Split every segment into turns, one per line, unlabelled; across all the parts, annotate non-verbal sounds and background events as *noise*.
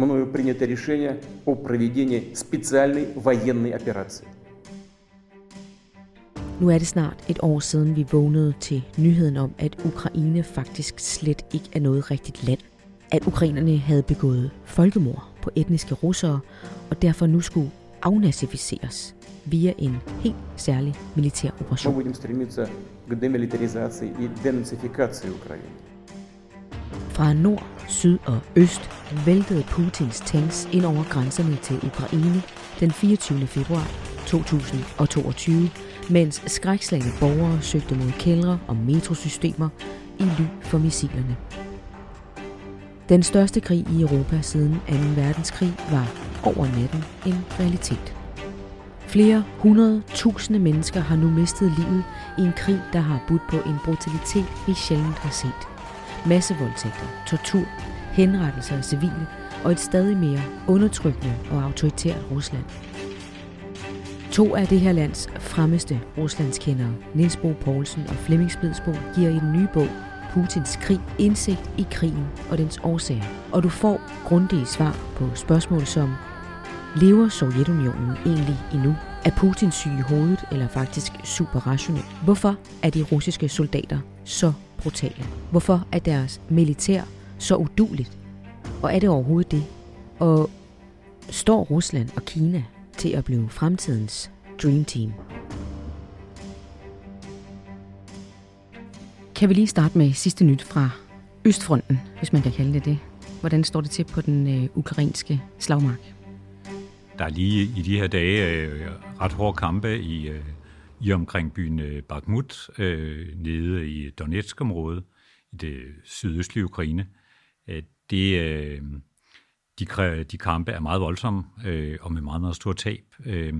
мною принято решение о проведении специальной военной операции.
Nu er det snart et år siden, vi vågnede til nyheden om, at Ukraine faktisk slet ikke er noget rigtigt land. At ukrainerne havde begået folkemord på etniske russere, og derfor nu skulle afnazificeres via en helt særlig militær
Мы
operation.
будем стремиться к демилитаризации и денацификации Украины.
Fra nord, syd og øst væltede Putins tanks ind over grænserne til Ukraine den 24. februar 2022, mens skrækslagne borgere søgte mod kældre og metrosystemer i ly for missilerne. Den største krig i Europa siden 2. verdenskrig var over natten en realitet. Flere hundrede tusinde mennesker har nu mistet livet i en krig, der har budt på en brutalitet, vi sjældent har set. Massevoldtægter, tortur, henrettelser af civile og et stadig mere undertrykkende og autoritært Rusland. To af det her lands fremmeste Ruslandskendere, Niels Bo Poulsen og Flemming Spidsbo, giver i den nye bog Putins krig indsigt i krigen og dens årsager. Og du får grundige svar på spørgsmål som, lever Sovjetunionen egentlig endnu? Er Putin syg i hovedet eller faktisk super rationel? Hvorfor er de russiske soldater så brutale? Hvorfor er deres militær så uduligt? Og er det overhovedet det? Og står Rusland og Kina til at blive fremtidens Dream Team? Kan vi lige starte med sidste nyt fra Østfronten, hvis man kan kalde det det? Hvordan står det til på den øh, ukrainske slagmark?
Der er lige i de her dage øh, ret hårde kampe i, øh, i omkring byen øh, Bakhmut, øh, nede i Donetsk-området, i det sydøstlige Ukraine. Øh, det, øh, de, de kampe er meget voldsomme øh, og med meget, meget stor tab. Øh,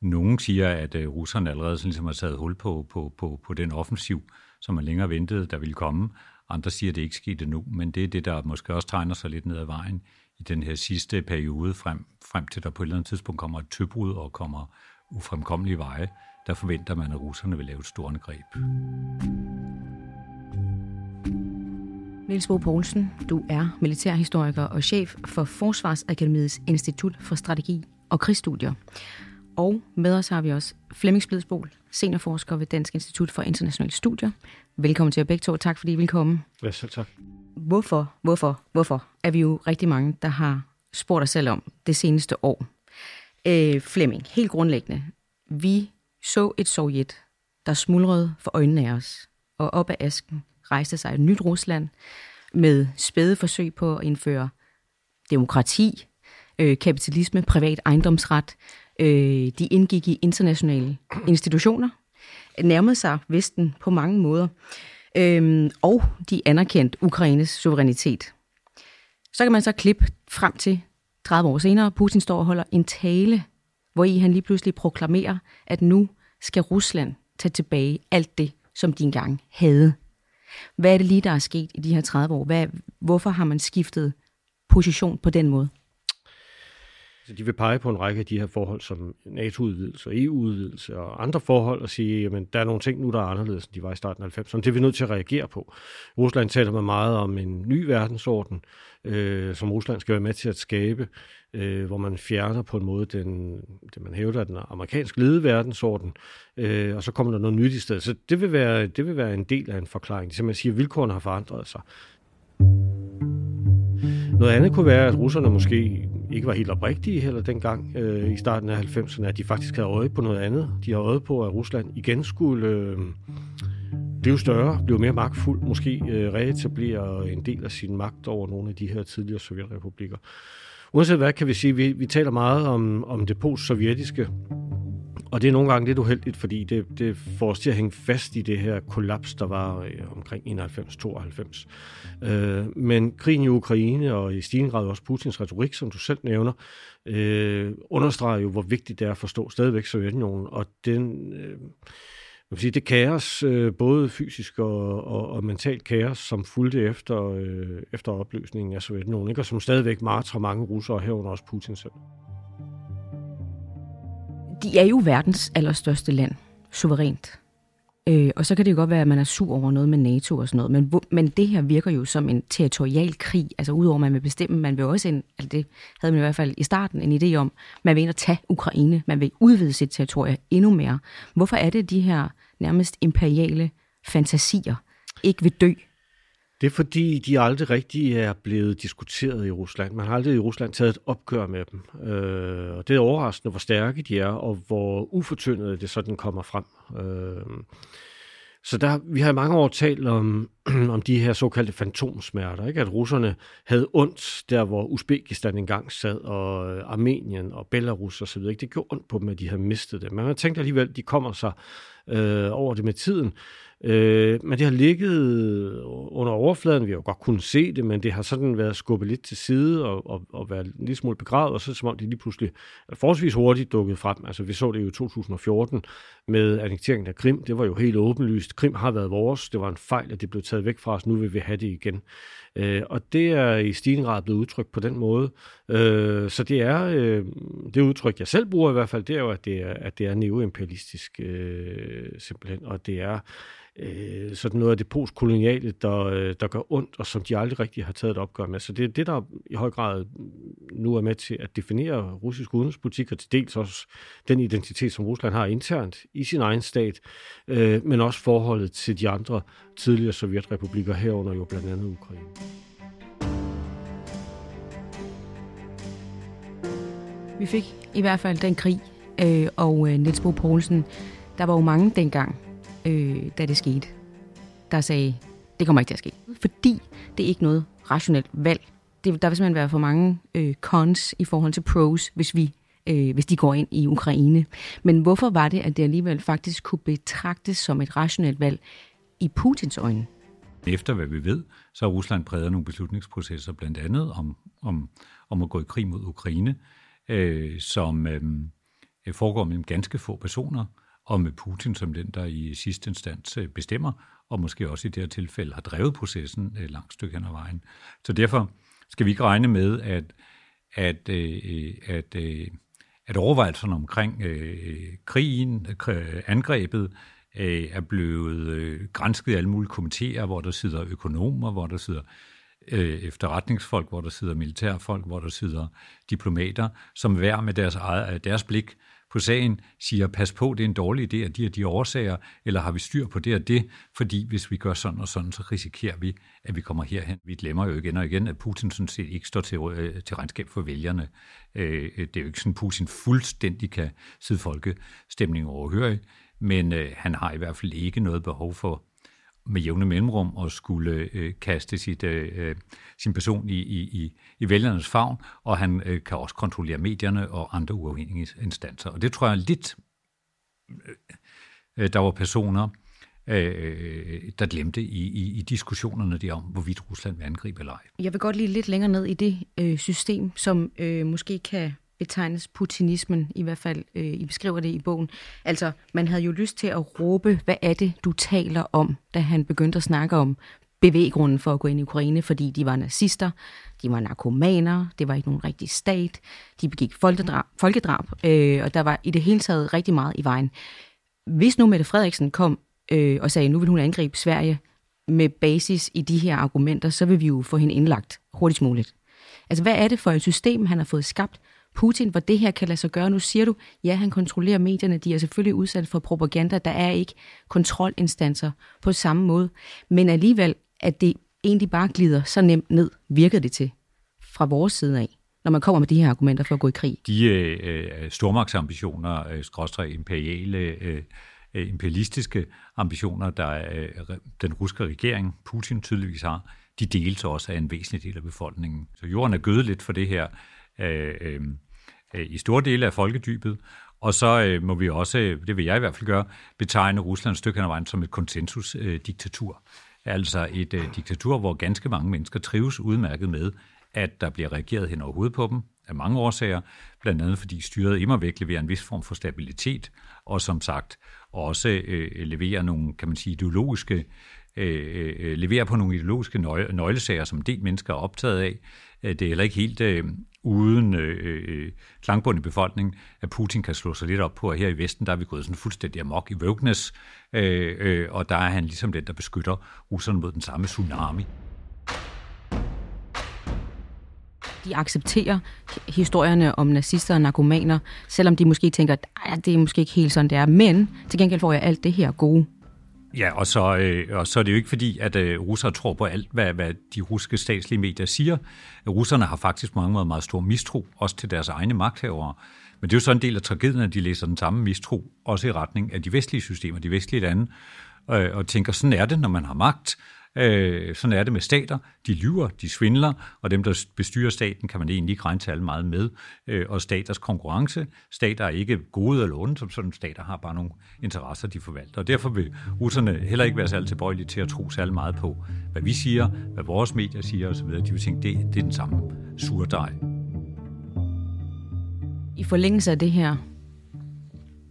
nogle siger, at øh, russerne allerede sådan ligesom har taget hul på, på, på, på den offensiv, som man længere ventede, der ville komme. Andre siger, at det ikke skete nu, men det er det, der måske også tegner sig lidt ned ad vejen i den her sidste periode, frem, frem til der på et eller andet tidspunkt kommer et tøbrud og kommer ufremkommelige veje. Der forventer man, at russerne vil lave et stort angreb.
Niels Bo Poulsen, du er militærhistoriker og chef for Forsvarsakademiets Institut for Strategi og Krigsstudier. Og med os har vi også Flemming Splidsbol, seniorforsker ved Dansk Institut for Internationale Studier. Velkommen til jer begge to, og tak fordi I vil komme.
Ja, selv tak.
Hvorfor, hvorfor, hvorfor er vi jo rigtig mange, der har spurgt os selv om det seneste år. Øh, Flemming, helt grundlæggende. Vi så et Sovjet, der smuldrede for øjnene af os, og op af asken rejste sig et nyt Rusland med spæde forsøg på at indføre demokrati, øh, kapitalisme, privat ejendomsret. Øh, de indgik i internationale institutioner, nærmede sig Vesten på mange måder, øh, og de anerkendte Ukraines suverænitet. Så kan man så klippe frem til 30 år senere. Putin står og holder en tale, hvor i han lige pludselig proklamerer, at nu skal Rusland tage tilbage alt det, som de engang havde. Hvad er det lige, der er sket i de her 30 år? Hvad, hvorfor har man skiftet position på den måde?
Så de vil pege på en række af de her forhold som NATO-udvidelse og EU-udvidelse og andre forhold og sige, jamen der er nogle ting nu, der er anderledes, end de var i starten af 90'erne. Det er vi nødt til at reagere på. Rusland taler meget om en ny verdensorden, øh, som Rusland skal være med til at skabe, øh, hvor man fjerner på en måde den, det, man hævder, den amerikansk ledede verdensorden, øh, og så kommer der noget nyt i stedet. Så det vil være, det vil være en del af en forklaring. Det simpelthen siger, at vilkårene har forandret sig. Noget andet kunne være, at russerne måske ikke var helt oprigtige heller dengang øh, i starten af 90'erne, at de faktisk havde øje på noget andet. De har øje på, at Rusland igen skulle øh, blev større, blev mere magtfuld, måske øh, en del af sin magt over nogle af de her tidligere sovjetrepublikker. Uanset hvad kan vi sige, vi, vi taler meget om, om det post-sovjetiske, og det er nogle gange lidt uheldigt, fordi det, det får os til at hænge fast i det her kollaps, der var øh, omkring 91-92. Øh, men krigen i Ukraine og i stigende grad også Putins retorik, som du selv nævner, øh, understreger jo, hvor vigtigt det er at forstå stadigvæk Sovjetunionen, og den... Øh, man sige, det kaos, øh, både fysisk og, og, og mentalt kaos, som fulgte efter, øh, efter opløsningen af Sovjetunionen, ikke? og som stadigvæk martrer mange russere, herunder også Putin selv.
De er jo verdens allerstørste land, suverænt. Øh, og så kan det jo godt være, at man er sur over noget med NATO og sådan noget, men, hvor, men det her virker jo som en territorial krig, altså udover at man vil bestemme, man vil også en, altså det havde man i hvert fald i starten en idé om, man vil ind og tage Ukraine, man vil udvide sit territorie endnu mere. Hvorfor er det de her nærmest imperiale fantasier ikke vil dø
det er fordi, de aldrig rigtig er blevet diskuteret i Rusland. Man har aldrig i Rusland taget et opgør med dem. Øh, og det er overraskende, hvor stærke de er, og hvor ufortyndet det sådan kommer frem. Øh, så der, vi har i mange år talt om, *clears throat* om de her såkaldte fantomsmerter, ikke? at russerne havde ondt der, hvor Uzbekistan engang sad, og øh, Armenien og Belarus osv. Ikke? Det gjorde ondt på dem, at de havde mistet det. Men man tænkte alligevel, at de kommer sig øh, over det med tiden. Øh, men det har ligget under overfladen, vi har jo godt kunnet se det, men det har sådan været skubbet lidt til side og, og, og været en lille smule begravet, og så som om det lige pludselig forholdsvis hurtigt dukket frem. Altså vi så det jo i 2014 med annekteringen af Krim, det var jo helt åbenlyst. Krim har været vores, det var en fejl, at det blev taget væk fra os, nu vil vi have det igen. Øh, og det er i stigende grad blevet udtrykt på den måde. Øh, så det er øh, det udtryk, jeg selv bruger i hvert fald, det er jo, at det er, at det er neoimperialistisk øh, simpelthen, og det er øh, sådan noget af det postkoloniale, der, øh, der gør ondt, og som de aldrig rigtig har taget et opgør med. Så det er det, der i høj grad nu er med til at definere russisk udenrigspolitik, og til dels også den identitet, som Rusland har internt i sin egen stat, øh, men også forholdet til de andre tidligere sovjetrepublikker herunder jo blandt andet Ukraine.
Vi fik i hvert fald den krig, øh, og øh, Niels Bo Poulsen, der var jo mange dengang, øh, da det skete, der sagde, det kommer ikke til at ske. Fordi det er ikke noget rationelt valg. Det, der vil simpelthen være for mange øh, cons i forhold til pros, hvis vi øh, hvis de går ind i Ukraine. Men hvorfor var det, at det alligevel faktisk kunne betragtes som et rationelt valg i Putins øjne?
Efter hvad vi ved, så har Rusland præget nogle beslutningsprocesser, blandt andet om, om, om at gå i krig mod Ukraine, øh, som øh, foregår mellem ganske få personer, og med Putin som den, der i sidste instans øh, bestemmer, og måske også i det her tilfælde har drevet processen et langt stykke hen ad vejen. Så derfor skal vi ikke regne med, at, at, øh, at, at, at overvejelserne omkring krigen, angrebet, er blevet grænsket i alle mulige komiteer, hvor der sidder økonomer, hvor der sidder efterretningsfolk, hvor der sidder militærfolk, hvor der sidder diplomater, som hver med deres, eget, deres blik på sagen siger, pas på, det er en dårlig idé af de og de årsager, eller har vi styr på det og det, fordi hvis vi gør sådan og sådan, så risikerer vi, at vi kommer herhen. Vi glemmer jo igen og igen, at Putin sådan set ikke står til, øh, til regnskab for vælgerne. Øh, det er jo ikke sådan, at Putin fuldstændig kan sidde folkestemning overhørig, men øh, han har i hvert fald ikke noget behov for med jævne mellemrum og skulle øh, kaste sit, øh, øh sin person i, i, i vælgernes favn, og han øh, kan også kontrollere medierne og andre uafhængige instanser. Og det tror jeg lidt, øh, øh, der var personer, øh, der glemte i, i, i diskussionerne der om, hvorvidt Rusland vil angribe eller ej.
Jeg vil godt lige lidt længere ned i det øh, system, som øh, måske kan betegnes putinismen, i hvert fald, øh, I beskriver det i bogen. Altså, man havde jo lyst til at råbe, hvad er det, du taler om, da han begyndte at snakke om bevæggrunden for at gå ind i Ukraine, fordi de var nazister, de var narkomaner, det var ikke nogen rigtig stat, de begik folkedrab, folkedrab øh, og der var i det hele taget rigtig meget i vejen. Hvis nu Mette Frederiksen kom øh, og sagde, nu vil hun angribe Sverige med basis i de her argumenter, så vil vi jo få hende indlagt hurtigst muligt. Altså, hvad er det for et system, han har fået skabt, Putin, hvor det her kan lade sig gøre. Nu siger du, ja, han kontrollerer medierne, de er selvfølgelig udsat for propaganda, der er ikke kontrolinstanser på samme måde, men alligevel, at det egentlig bare glider så nemt ned, virker det til fra vores side af når man kommer med de her argumenter for at gå i krig?
De øh, øh stormagtsambitioner, øh, skråstrej imperiale, øh, øh, imperialistiske ambitioner, der øh, den russiske regering, Putin tydeligvis har, de deles også af en væsentlig del af befolkningen. Så jorden er gødet lidt for det her. Øh, øh øh, i store dele af folkedybet, og så øh, må vi også, øh, det vil jeg i hvert fald gøre, betegne Rusland stykke hen ad vejen som et konsensusdiktatur. Øh, altså et øh, diktatur, hvor ganske mange mennesker trives udmærket med, at der bliver reageret hen over hovedet på dem af mange årsager, blandt andet fordi styret immer væk leverer en vis form for stabilitet, og som sagt også øh, leverer nogle, kan man sige, ideologiske, øh, øh leverer på nogle ideologiske nøglesager, som en del mennesker er optaget af. Øh, det er heller ikke helt øh, uden øh, øh, øh klangbund i befolkningen, at Putin kan slå sig lidt op på, at her i Vesten, der er vi gået sådan fuldstændig amok i Vøgnes, øh, øh, og der er han ligesom den, der beskytter russerne mod den samme tsunami.
de accepterer historierne om nazister og narkomaner, selvom de måske tænker, at det er måske ikke helt sådan, det er. Men til gengæld får jeg alt det her gode.
Ja, og så, øh, og så er det jo ikke fordi, at øh, russere tror på alt, hvad, hvad de russiske statslige medier siger. Russerne har faktisk på mange måder meget stor mistro, også til deres egne magthavere. Men det er jo så en del af tragedien, at de læser den samme mistro, også i retning af de vestlige systemer, de vestlige lande, øh, og tænker, sådan er det, når man har magt, Øh, sådan er det med stater. De lyver, de svindler, og dem, der bestyrer staten, kan man egentlig ikke regne til meget med. Øh, og staters konkurrence. Stater er ikke gode eller onde, som sådan stater har bare nogle interesser, de forvalter. Og derfor vil russerne heller ikke være særlig tilbøjelige til at tro særlig meget på, hvad vi siger, hvad vores medier siger osv. De vil tænke, det, det er den samme surdej.
I forlængelse af det her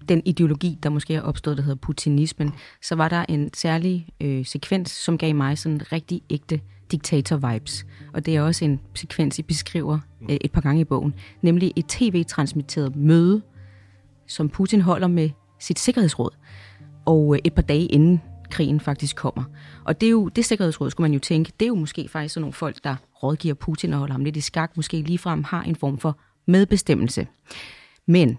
den ideologi, der måske er opstået, der hedder putinismen, så var der en særlig øh, sekvens, som gav mig sådan rigtig ægte diktator-vibes. Og det er også en sekvens, I beskriver øh, et par gange i bogen, nemlig et tv-transmitteret møde, som Putin holder med sit sikkerhedsråd, og øh, et par dage inden krigen faktisk kommer. Og det er jo, det sikkerhedsråd, skulle man jo tænke, det er jo måske faktisk sådan nogle folk, der rådgiver Putin og holder ham lidt i skak, måske ligefrem har en form for medbestemmelse. Men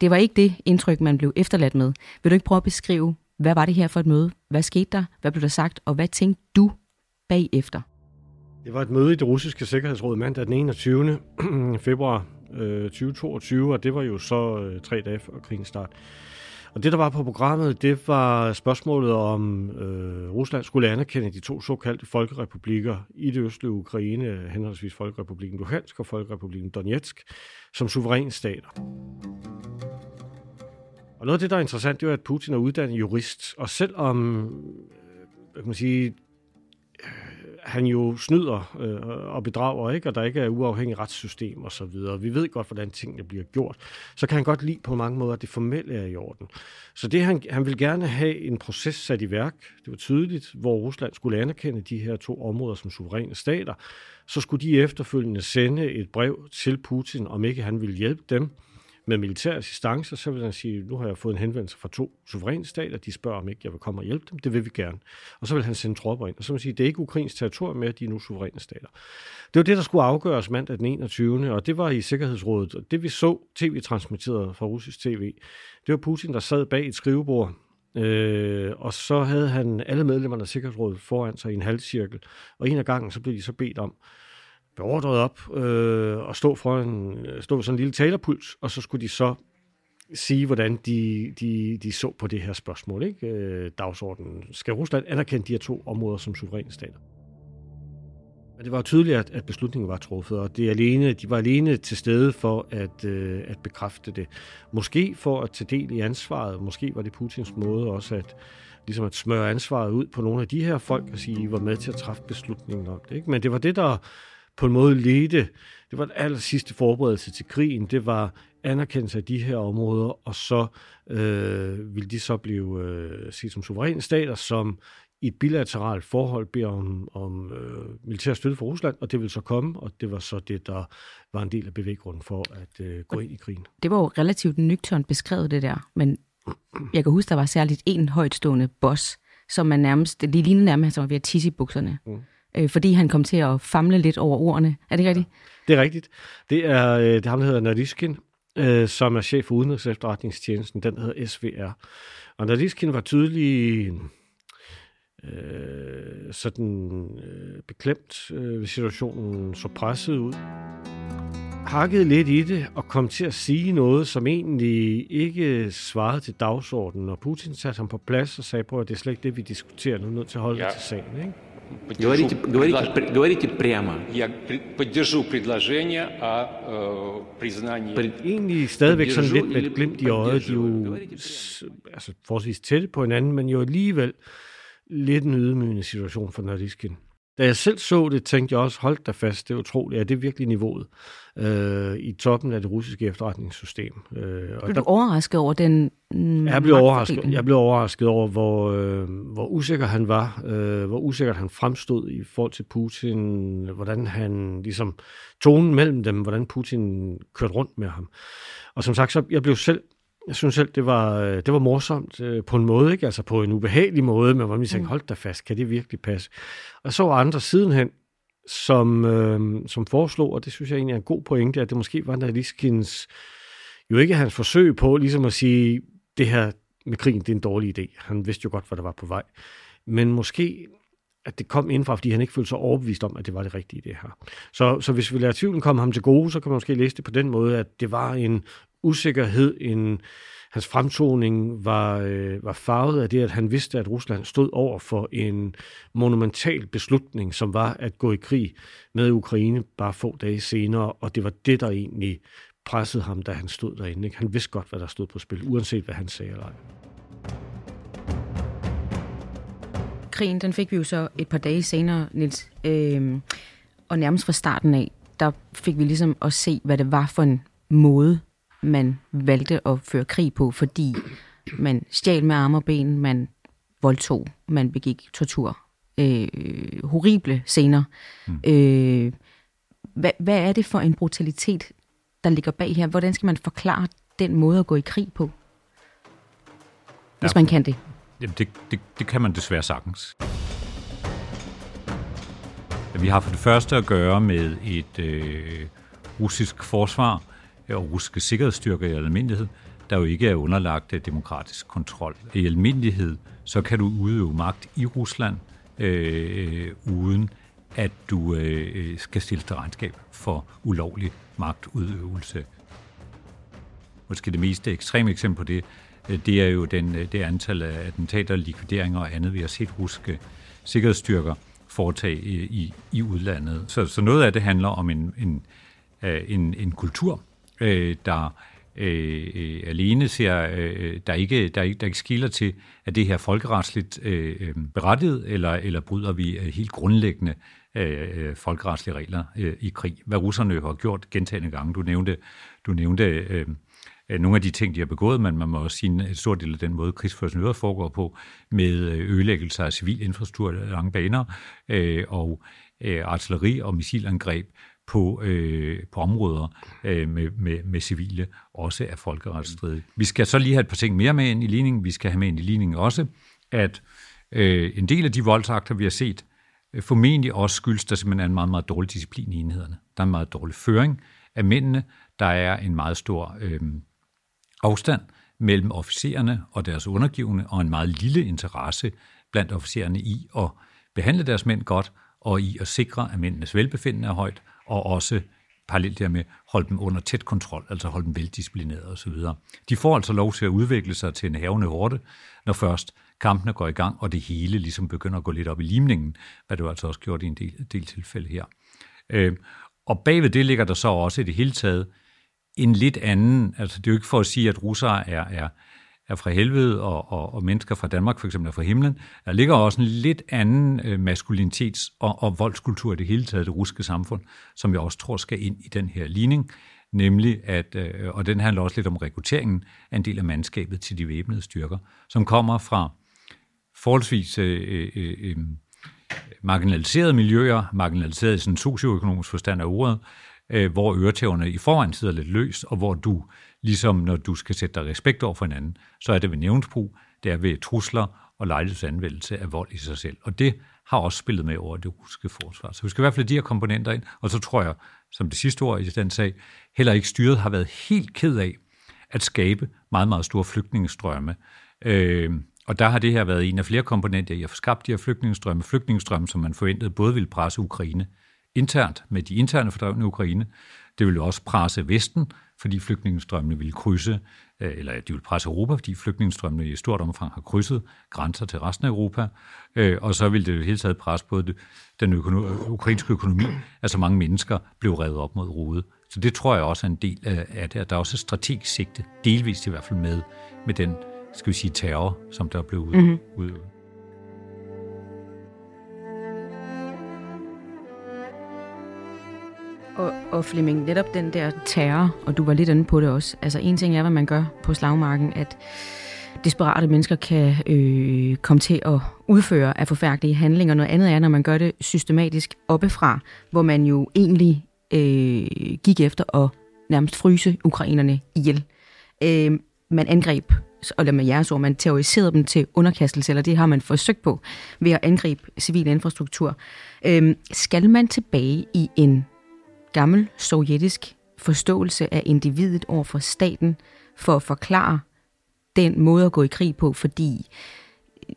det var ikke det indtryk, man blev efterladt med. Vil du ikke prøve at beskrive, hvad var det her for et møde? Hvad skete der? Hvad blev der sagt? Og hvad tænkte du bagefter?
Det var et møde i det russiske sikkerhedsråd mandag den 21. *clears throat* februar øh, 2022, og det var jo så øh, tre dage før krigens start. Og det, der var på programmet, det var spørgsmålet om øh, Rusland skulle anerkende de to såkaldte folkerepublikker i det østlige Ukraine, henholdsvis Folkerepubliken Luhansk og Folkerepubliken Donetsk, som suveræne stater. Og noget af det, der er interessant, det er, at Putin er uddannet jurist, og selvom øh, kan man sige, han jo snyder øh, og bedrager, ikke? og der ikke er uafhængig retssystem og så videre. Vi ved godt, hvordan tingene bliver gjort. Så kan han godt lide på mange måder, at det formelle er i orden. Så det han, han vil gerne have en proces sat i værk, det var tydeligt, hvor Rusland skulle anerkende de her to områder som suveræne stater. Så skulle de efterfølgende sende et brev til Putin, om ikke han ville hjælpe dem med militær assistance, så vil han sige, nu har jeg fået en henvendelse fra to suveræne stater, de spørger, om ikke jeg vil komme og hjælpe dem, det vil vi gerne. Og så vil han sende tropper ind, og så vil han sige, det er ikke Ukrains territorium mere, de er nu suveræne stater. Det var det, der skulle afgøres mandag den 21. Og det var i Sikkerhedsrådet, og det vi så tv-transmitteret fra russisk tv, det var Putin, der sad bag et skrivebord, Øh, og så havde han alle medlemmerne af Sikkerhedsrådet foran sig i en halvcirkel, og en af gangen så blev de så bedt om, beordret op øh, og stå, for en, stå sådan en lille talerpuls, og så skulle de så sige, hvordan de, de, de så på det her spørgsmål, ikke? Øh, dagsordenen. Skal Rusland anerkende de her to områder som suveræne stater? Men det var tydeligt, at, at beslutningen var truffet, og det alene, de var alene til stede for at, øh, at bekræfte det. Måske for at tage del i ansvaret, måske var det Putins måde også at, ligesom at smøre ansvaret ud på nogle af de her folk og sige, I var med til at træffe beslutningen om det. Ikke? Men det var det, der på en måde ledte, det var den aller sidste forberedelse til krigen, det var anerkendelse af de her områder, og så øh, vil de så blive øh, set som suveræne stater, som i et bilateralt forhold beder om, om øh, militær støtte fra Rusland, og det vil så komme, og det var så det, der var en del af bevæggrunden for at øh, gå ind i krigen.
Det var jo relativt nøgternt beskrevet, det der, men jeg kan huske, der var særligt en højtstående boss, som man nærmest, det lignede nærmest, som var ved at tisse i bukserne. Mm øh, fordi han kom til at famle lidt over ordene. Er det ikke rigtigt?
Ja, det er rigtigt. Det er, øh, det er ham, der hedder Nariskin, øh, som er chef for Udenrigs Efterretningstjenesten. Den hedder SVR. Og Nariskin var tydelig øh, sådan øh, beklemt, øh, ved situationen så presset ud. Hakkede lidt i det og kom til at sige noget, som egentlig ikke svarede til dagsordenen. Og Putin satte ham på plads og sagde, på, at det er slet ikke det, vi diskuterer. Nu er nødt til at holde ja. det til sagen. Ikke?
Говорите, говорите, предлож... говорите прямо. Я поддержу предложение о э, признании...
Egentlig stadigvæk sådan lidt med et glimt i øjet. De er jo altså, forholdsvis tætte på hinanden, men jo alligevel lidt en ydmygende situation for Nordiskin. da jeg selv så det, tænkte jeg også, hold da fast, det er utroligt, er det virkelig niveauet øh, i toppen af det russiske efterretningssystem.
Øh, og blev du der, overrasket over den
mm, jeg blev overrasket, jeg blev overrasket over, hvor, øh, hvor usikker han var, øh, hvor usikkert han fremstod i forhold til Putin, hvordan han ligesom tonen mellem dem, hvordan Putin kørte rundt med ham. Og som sagt, så jeg blev selv jeg synes selv, det var, øh, det var morsomt øh, på en måde, ikke? altså på en ubehagelig måde, men hvor man tænkte, mm. hold da fast, kan det virkelig passe? Og så var andre sidenhen, som, øh, som foreslog, og det synes jeg egentlig er en god pointe, at det måske var Naliskins, jo ikke hans forsøg på ligesom at sige, det her med krigen, det er en dårlig idé. Han vidste jo godt, hvad der var på vej. Men måske at det kom indfra, fordi han ikke følte sig overbevist om, at det var det rigtige det her. Så, så hvis vi lader tvivlen komme ham til gode, så kan man måske læse det på den måde, at det var en usikkerhed, en, hans fremtoning var, øh, var farvet af det, at han vidste, at Rusland stod over for en monumental beslutning, som var at gå i krig med Ukraine bare få dage senere, og det var det, der egentlig pressede ham, da han stod derinde. Ikke? Han vidste godt, hvad der stod på spil, uanset hvad han sagde eller ej.
Krigen, den fik vi jo så et par dage senere, Nils. Øh, og nærmest fra starten af, der fik vi ligesom at se, hvad det var for en måde, man valgte at føre krig på, fordi man stjal med arme og ben, man voldtog, man begik tortur. Øh, horrible scener. Mm. Øh, hvad, hvad er det for en brutalitet, der ligger bag her? Hvordan skal man forklare den måde at gå i krig på? Hvis ja, man kan det.
Jamen, det, det, det kan man desværre sagtens. Vi har for det første at gøre med et øh, russisk forsvar, og russiske sikkerhedsstyrker i almindelighed, der jo ikke er underlagt af demokratisk kontrol. I almindelighed, så kan du udøve magt i Rusland, øh, øh uden at du øh, øh, skal stille til regnskab for ulovlig magtudøvelse. Måske det mest ekstreme eksempel på det, Øh, det er jo den, øh, det antal af attentater, likvideringer og andet, vi har set russiske sikkerhedsstyrker foretage i, i, i udlandet. Så, så noget af det handler om en, en, en, en kultur, øh, der øh, øh, alene ser, øh, der, ikke, der, ikke, der ikke skiller til, at det her folkeretsligt øh, berettiget, eller, eller bryder vi helt grundlæggende øh, folkeretslige regler øh, i krig. Hvad russerne har gjort gentagende gange. Du nævnte, du nævnte øh, Øh, nogle af de ting, de har begået, men man må også sige, en stor del af den måde, krigsførelsen øvrigt foregår på, med øh, ødelæggelse af civil infrastruktur lange baner, øh, og øh, artilleri og missilangreb på, øh, på områder øh, med, med, med civile, også er folkeretsstridige. Vi skal så lige have et par ting mere med ind i ligningen. Vi skal have med ind i ligningen også, at øh, en del af de voldsakter, vi har set, øh, formentlig også skyldes, der simpelthen er en meget, meget dårlig disciplin i enhederne. Der er en meget dårlig føring af mændene. Der er en meget stor øh, afstand mellem officererne og deres undergivende, og en meget lille interesse blandt officererne i at behandle deres mænd godt, og i at sikre, at mændenes velbefindende er højt, og også parallelt dermed holde dem under tæt kontrol, altså holde dem veldisciplineret osv. De får altså lov til at udvikle sig til en havende hårde, når først kampene går i gang, og det hele ligesom begynder at gå lidt op i limningen, hvad det altså også gjort i en del, del tilfælde her. Øh, og bagved det ligger der så også i det hele taget en lidt anden, altså det er jo ikke for at sige, at russere er, er, er fra helvede, og, og, og mennesker fra Danmark for eksempel er fra himlen. Der ligger også en lidt anden øh, maskulinitets- og, og voldskultur i det hele taget, det russiske samfund, som jeg også tror skal ind i den her ligning, nemlig at, øh, og den handler også lidt om rekrutteringen af en del af mandskabet til de væbnede styrker, som kommer fra forholdsvis øh, øh, øh, øh marginaliserede miljøer, marginaliserede i sådan socioøkonomisk forstand af ordet, øh, hvor øretæverne i forvejen sidder lidt løst, og hvor du Ligesom når du skal sætte dig respekt over for hinanden, så er det ved nævnsbrug, det er ved trusler og lejlighedsanvendelse af vold i sig selv. Og det har også spillet med over det russiske forsvar. Så vi skal i hvert fald de her komponenter ind, og så tror jeg, som det sidste ord i den sag, heller ikke styret har været helt ked af at skabe meget, meget store flygtningestrømme. Øh, og der har det her været en af flere komponenter i at få skabt de her flygtningestrømme. Flygtningestrømme, som man forventede både ville presse Ukraine internt med de interne fordrevne i Ukraine. Det ville også presse Vesten, fordi flygtningestrømmene ville krydse, øh, eller de ville presse Europa, fordi flygtningestrømmene i stort omfang har krydset grænser til resten af Europa, øh, og så ville det jo hele taget presse både den økono- ukrainske økonomi, altså mange mennesker blev revet op mod rode. Så det tror jeg også er en del af det, at der er også et strategisk sigte, delvist i hvert fald med, med den, skal vi sige, terror, som der blev udøvet. Mm-hmm.
Og og Flemming, netop den der terror, og du var lidt inde på det også. Altså en ting er, hvad man gør på slagmarken, at desperate mennesker kan øh, komme til at udføre af forfærdelige handlinger. Noget andet er, når man gør det systematisk oppefra, hvor man jo egentlig øh, gik efter at nærmest fryse ukrainerne ihjel. Øh, man angreb, og med jeres ord, man terroriserede dem til underkastelse, eller det har man forsøgt på ved at angribe civil infrastruktur. Øh, skal man tilbage i en gammel sovjetisk forståelse af individet over for staten, for at forklare den måde at gå i krig på, fordi øh,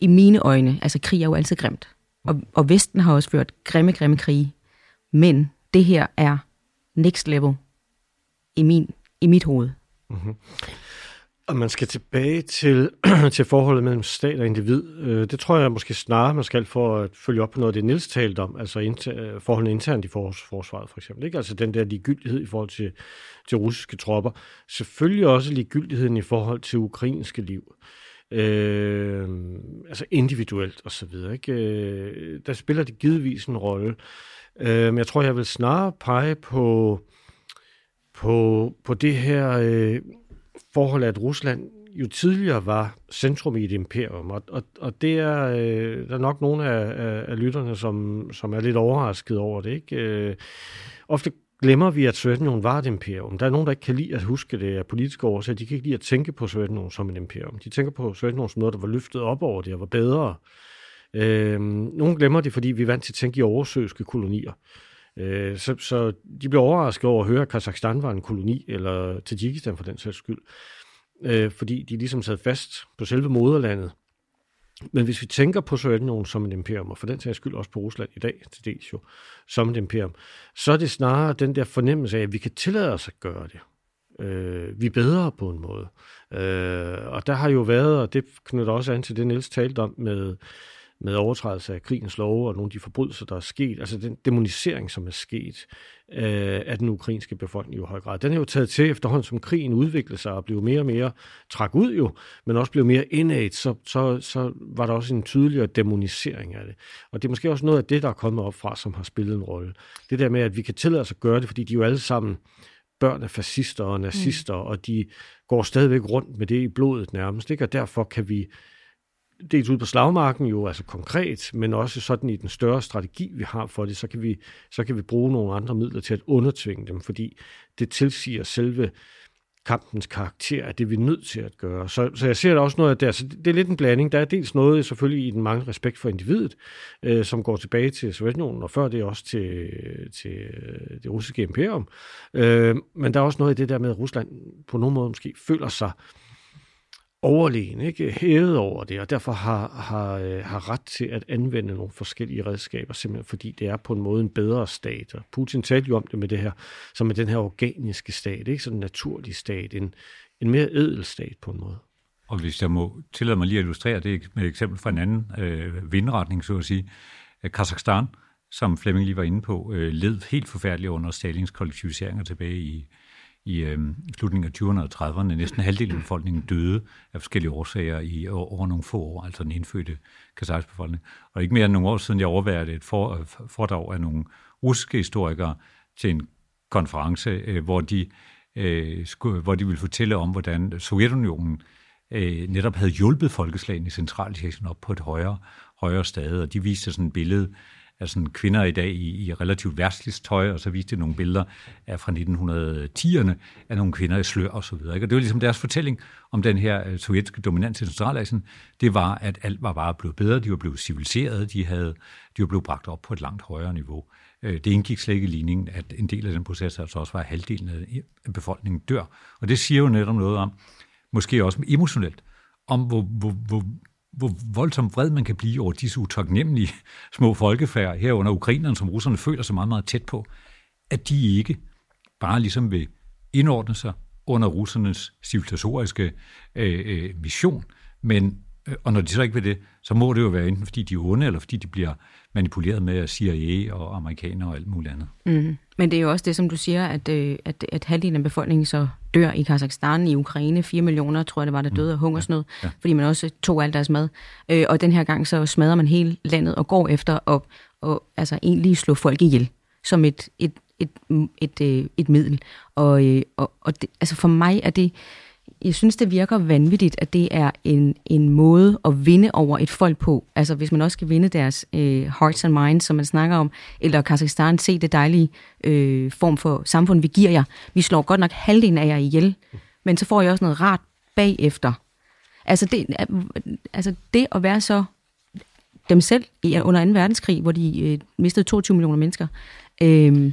i mine øjne, altså krig er jo altid grimt. Og, og Vesten har også ført grimme, grimme krige. Men det her er next level i, min, i mit hoved. Mm-hmm.
Og man skal tilbage til, *clears throat* til forholdet mellem stat og individ. Øh, det tror jeg måske snarere, man skal for at følge op på noget af det, Niels talte om, altså inter, forholdene internt i forsvaret for eksempel. Ikke? Altså den der ligegyldighed i forhold til, til russiske tropper. Selvfølgelig også ligegyldigheden i forhold til ukrainske liv. Øh, altså individuelt og så videre. Ikke? Øh, der spiller det givetvis en rolle. Øh, men jeg tror, jeg vil snarere pege på, på, på det her øh, forhold, at Rusland jo tidligere var centrum i et imperium, og, og, og det er øh, der er nok nogle af, af, af lytterne, som, som er lidt overrasket over det. Ikke? Øh, ofte glemmer vi, at Sovjetunionen var et imperium. Der er nogen, der ikke kan lide at huske det af politiske årsager. De kan ikke lide at tænke på Sovjetunionen som et imperium. De tænker på Sovjetunionen som noget, der var løftet op over det og var bedre. Øh, nogle glemmer det, fordi vi er vant til at tænke i oversøiske kolonier. Øh, så, så de blev overrasket over at høre, at Kazakhstan var en koloni, eller Tajikistan for den sags skyld. Øh, fordi de ligesom sad fast på selve moderlandet. Men hvis vi tænker på Sovjetunionen som et imperium, og for den sags skyld også på Rusland i dag, til dels jo, som et imperium, så er det snarere den der fornemmelse af, at vi kan tillade os at gøre det. Øh, vi er bedre på en måde. Øh, og der har jo været, og det knytter også an til det, Niels talte om med, med overtrædelse af krigens love og nogle af de forbrydelser, der er sket, altså den demonisering, som er sket øh, af den ukrainske befolkning i høj grad. Den er jo taget til efterhånden, som krigen udviklede sig og blev mere og mere træk ud jo, men også blev mere innate, så, så, så var der også en tydeligere demonisering af det. Og det er måske også noget af det, der er kommet op fra, som har spillet en rolle. Det der med, at vi kan tillade os at gøre det, fordi de jo alle sammen børn af fascister og nazister, mm. og de går stadigvæk rundt med det i blodet nærmest, ikke? og derfor kan vi dels ud på slagmarken jo, altså konkret, men også sådan i den større strategi, vi har for det, så kan vi, så kan vi bruge nogle andre midler til at undertvinge dem, fordi det tilsiger selve kampens karakter, at det er vi nødt til at gøre. Så, så jeg ser der også noget af der. Så det, det er lidt en blanding. Der er dels noget selvfølgelig i den mange respekt for individet, øh, som går tilbage til Sovjetunionen, og før det også til, til øh, det russiske imperium. Øh, men der er også noget i det der med, at Rusland på nogen måde måske føler sig øh, overlegen, ikke? hævet over det, og derfor har, har, øh, har ret til at anvende nogle forskellige redskaber, simpelthen fordi det er på en måde en bedre stat. Og Putin talte jo om det med det her, som er den her organiske stat, ikke sådan en naturlig stat, en, en mere edel stat på en måde.
Og hvis jeg må tillade mig lige at illustrere det med et eksempel fra en anden øh, vindretning, så at sige, øh, Kazakhstan, som Flemming lige var inde på, øh, led helt forfærdeligt under Stalins kollektiviseringer tilbage i i øh, slutningen af 20'erne og 30'erne. Næsten halvdelen af befolkningen døde af forskellige årsager i over nogle få år, altså den indfødte kazakhiske befolkning. Og ikke mere end nogle år siden, jeg overværede et for, øh, foredrag af nogle russiske historikere til en konference, øh, hvor, de, øh, skulle, hvor de ville fortælle om, hvordan Sovjetunionen øh, netop havde hjulpet folkeslagene i Centralasien op på et højere, højere stade, og de viste sådan et billede af sådan kvinder i dag i, i relativt værtsligt tøj, og så viste de nogle billeder af fra 1910'erne af nogle kvinder i slør og så videre. Ikke? Og det var ligesom deres fortælling om den her øh, sovjetiske dominans i Centralasien. Det var, at alt var bare blevet bedre, de var blevet civiliseret, de, havde, de var blevet bragt op på et langt højere niveau. Øh, det indgik slet ikke i ligningen, at en del af den proces altså også var, at halvdelen af befolkningen dør. Og det siger jo netop noget om, måske også emotionelt, om hvor, hvor, hvor, hvor voldsomt vred man kan blive over disse utaknemmelige små folkefærd, herunder ukrainerne, som russerne føler sig meget, meget tæt på, at de ikke bare ligesom vil indordne sig under russernes civilisatoriske øh, øh, mission, men øh, og når de så ikke vil det, så må det jo være enten fordi de er onde, eller fordi de bliver manipuleret med CIA og amerikanere og alt muligt andet.
Mm. Men det er jo også det, som du siger, at, øh, at, at halvdelen af befolkningen så dør i Kazakhstan, i Ukraine. 4 millioner, tror jeg det var, der døde af hungersnød, ja. Ja. fordi man også tog alt deres mad. Øh, og den her gang så smadrer man hele landet og går efter at og, altså egentlig slå folk ihjel som et, et et, et, et, et middel. Og, og, og det, altså for mig er det, jeg synes, det virker vanvittigt, at det er en, en måde at vinde over et folk på. Altså hvis man også skal vinde deres øh, hearts and minds, som man snakker om, eller Kazakhstan, se det dejlige øh, form for samfund, vi giver jer. Vi slår godt nok halvdelen af jer ihjel, men så får I også noget rart bagefter. Altså det, øh, altså det at være så dem selv under 2. verdenskrig, hvor de øh, mistede 22 millioner mennesker, øh,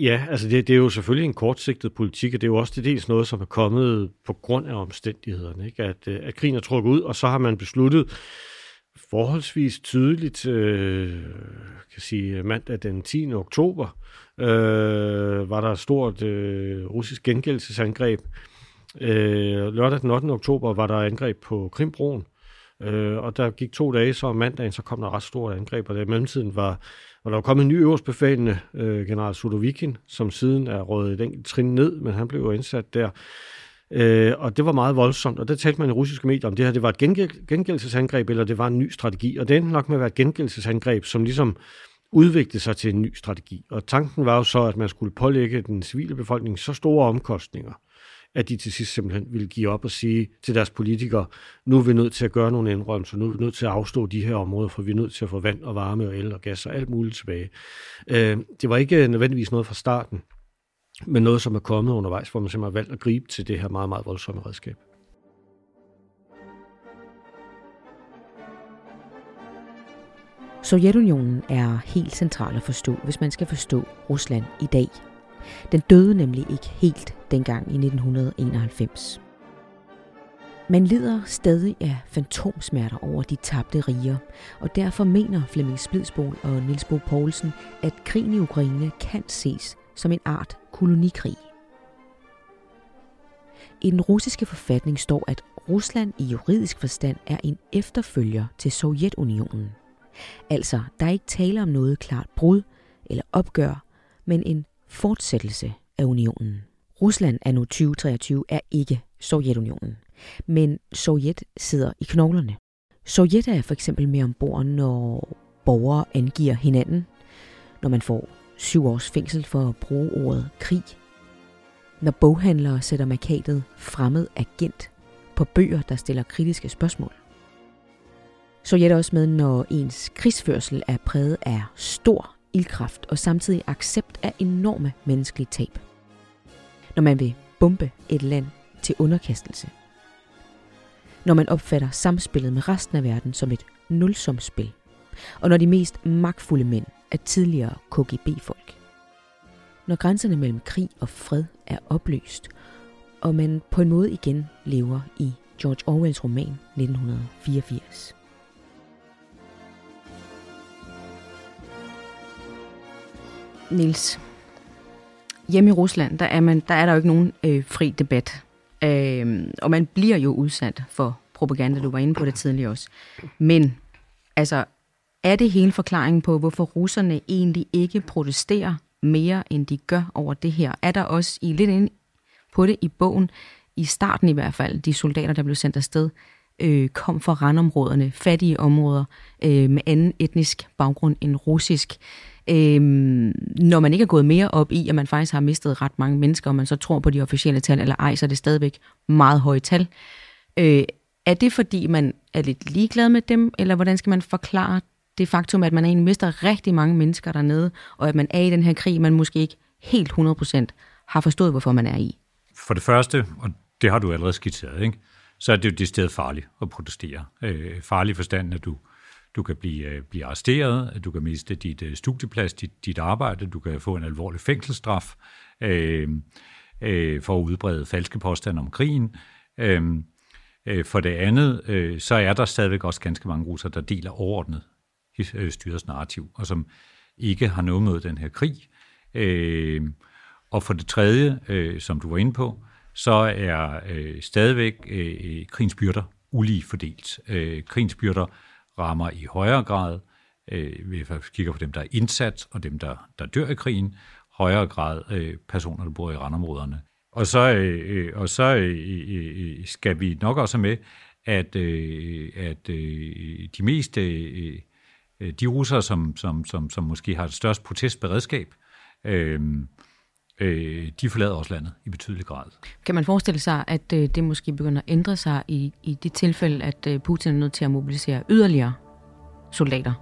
Ja, altså det, det er jo selvfølgelig en kortsigtet politik, og det er jo også det dels noget, som er kommet på grund af omstændighederne, ikke? At, øh, at krigen er trukket ud, og så har man besluttet forholdsvis tydeligt, øh, kan sige mandag den 10. oktober, øh, var der et stort øh, russisk gengældelsesangreb. Øh, lørdag den 8. oktober var der angreb på Krimbroen, øh, og der gik to dage, så om mandagen, så kom der ret stort angreb, og det i mellemtiden var og der var kommet en ny øverstbefalende, øh, general Sudovikin, som siden er rådet et enkelt trin ned, men han blev jo indsat der. Øh, og det var meget voldsomt, og der talte man i russiske medier om det her, det var et gengæld- gengældelsesangreb, eller det var en ny strategi. Og det endte nok med at være et gengældelsesangreb, som ligesom udviklede sig til en ny strategi. Og tanken var jo så, at man skulle pålægge den civile befolkning så store omkostninger, at de til sidst simpelthen ville give op og sige til deres politikere, nu er vi nødt til at gøre nogle indrømmelser, nu er vi nødt til at afstå de her områder, for vi er nødt til at få vand og varme og el og gas og alt muligt tilbage. Øh, det var ikke nødvendigvis noget fra starten, men noget, som er kommet undervejs, hvor man simpelthen har valgt at gribe til det her meget, meget voldsomme redskab.
Sovjetunionen er helt central at forstå, hvis man skal forstå Rusland i dag – den døde nemlig ikke helt dengang i 1991. Man lider stadig af fantomsmerter over de tabte riger, og derfor mener Flemming Splidsbol og Niels Bo Poulsen, at krigen i Ukraine kan ses som en art kolonikrig. I den russiske forfatning står, at Rusland i juridisk forstand er en efterfølger til Sovjetunionen. Altså, der er ikke tale om noget klart brud eller opgør, men en fortsættelse af unionen. Rusland er nu 2023 er ikke Sovjetunionen, men Sovjet sidder i knoglerne. Sovjet er for eksempel med ombord, når borgere angiver hinanden, når man får syv års fængsel for at bruge ordet krig, når boghandlere sætter markatet fremmed agent på bøger, der stiller kritiske spørgsmål. Sovjet er også med, når ens krigsførsel er præget af stor ildkraft og samtidig accept af enorme menneskelige tab. Når man vil bombe et land til underkastelse. Når man opfatter samspillet med resten af verden som et nulsumspil. Og når de mest magtfulde mænd er tidligere KGB-folk. Når grænserne mellem krig og fred er opløst, og man på en måde igen lever i George Orwells roman 1984. Nils, hjemme i Rusland, der er, man, der, er der jo ikke nogen øh, fri debat. Øh, og man bliver jo udsat for propaganda, du var inde på det tidligere også. Men, altså, er det hele forklaringen på, hvorfor russerne egentlig ikke protesterer mere, end de gør over det her? Er der også i lidt ind på det i bogen, i starten i hvert fald, de soldater, der blev sendt afsted, øh, kom fra randområderne, fattige områder, øh, med anden etnisk baggrund end russisk. Øhm, når man ikke er gået mere op i, at man faktisk har mistet ret mange mennesker, og man så tror på de officielle tal eller ej, så er det stadigvæk meget høje tal. Øh, er det fordi, man er lidt ligeglad med dem, eller hvordan skal man forklare det faktum, at man egentlig mister rigtig mange mennesker dernede, og at man er i den her krig, man måske ikke helt 100% har forstået, hvorfor man er i?
For det første, og det har du allerede skitseret, ikke? så er det jo det sted farligt at protestere. Øh, farlig forstand, at du du kan blive, øh, blive arresteret, du kan miste dit øh, studieplads, dit, dit arbejde, du kan få en alvorlig fængselsstraf øh, øh, for at udbrede falske påstande om krigen. Øh, øh for det andet, øh, så er der stadigvæk også ganske mange russer, der deler overordnet styrets narrativ, og som ikke har noget med den her krig. Øh, og for det tredje, øh, som du var inde på, så er øh, stadigvæk øh, krigens byrder ulige fordelt. Øh, krigens byrder rammer i højere grad, øh, vi kigger på dem, der er indsat, og dem, der, der dør i krigen, højere grad øh, personer, der bor i randområderne. Og så, øh, og så øh, øh, øh skal vi nok også med, at, øh, at øh, de mest øh, øh, de russere, som, som, som, som måske har det største protestberedskab, øh, øh, de forlader også landet i betydelig grad.
Kan man forestille sig, at øh, det måske begynder at ændre sig i, i det tilfælde, at øh, Putin er nødt til at mobilisere yderligere soldater?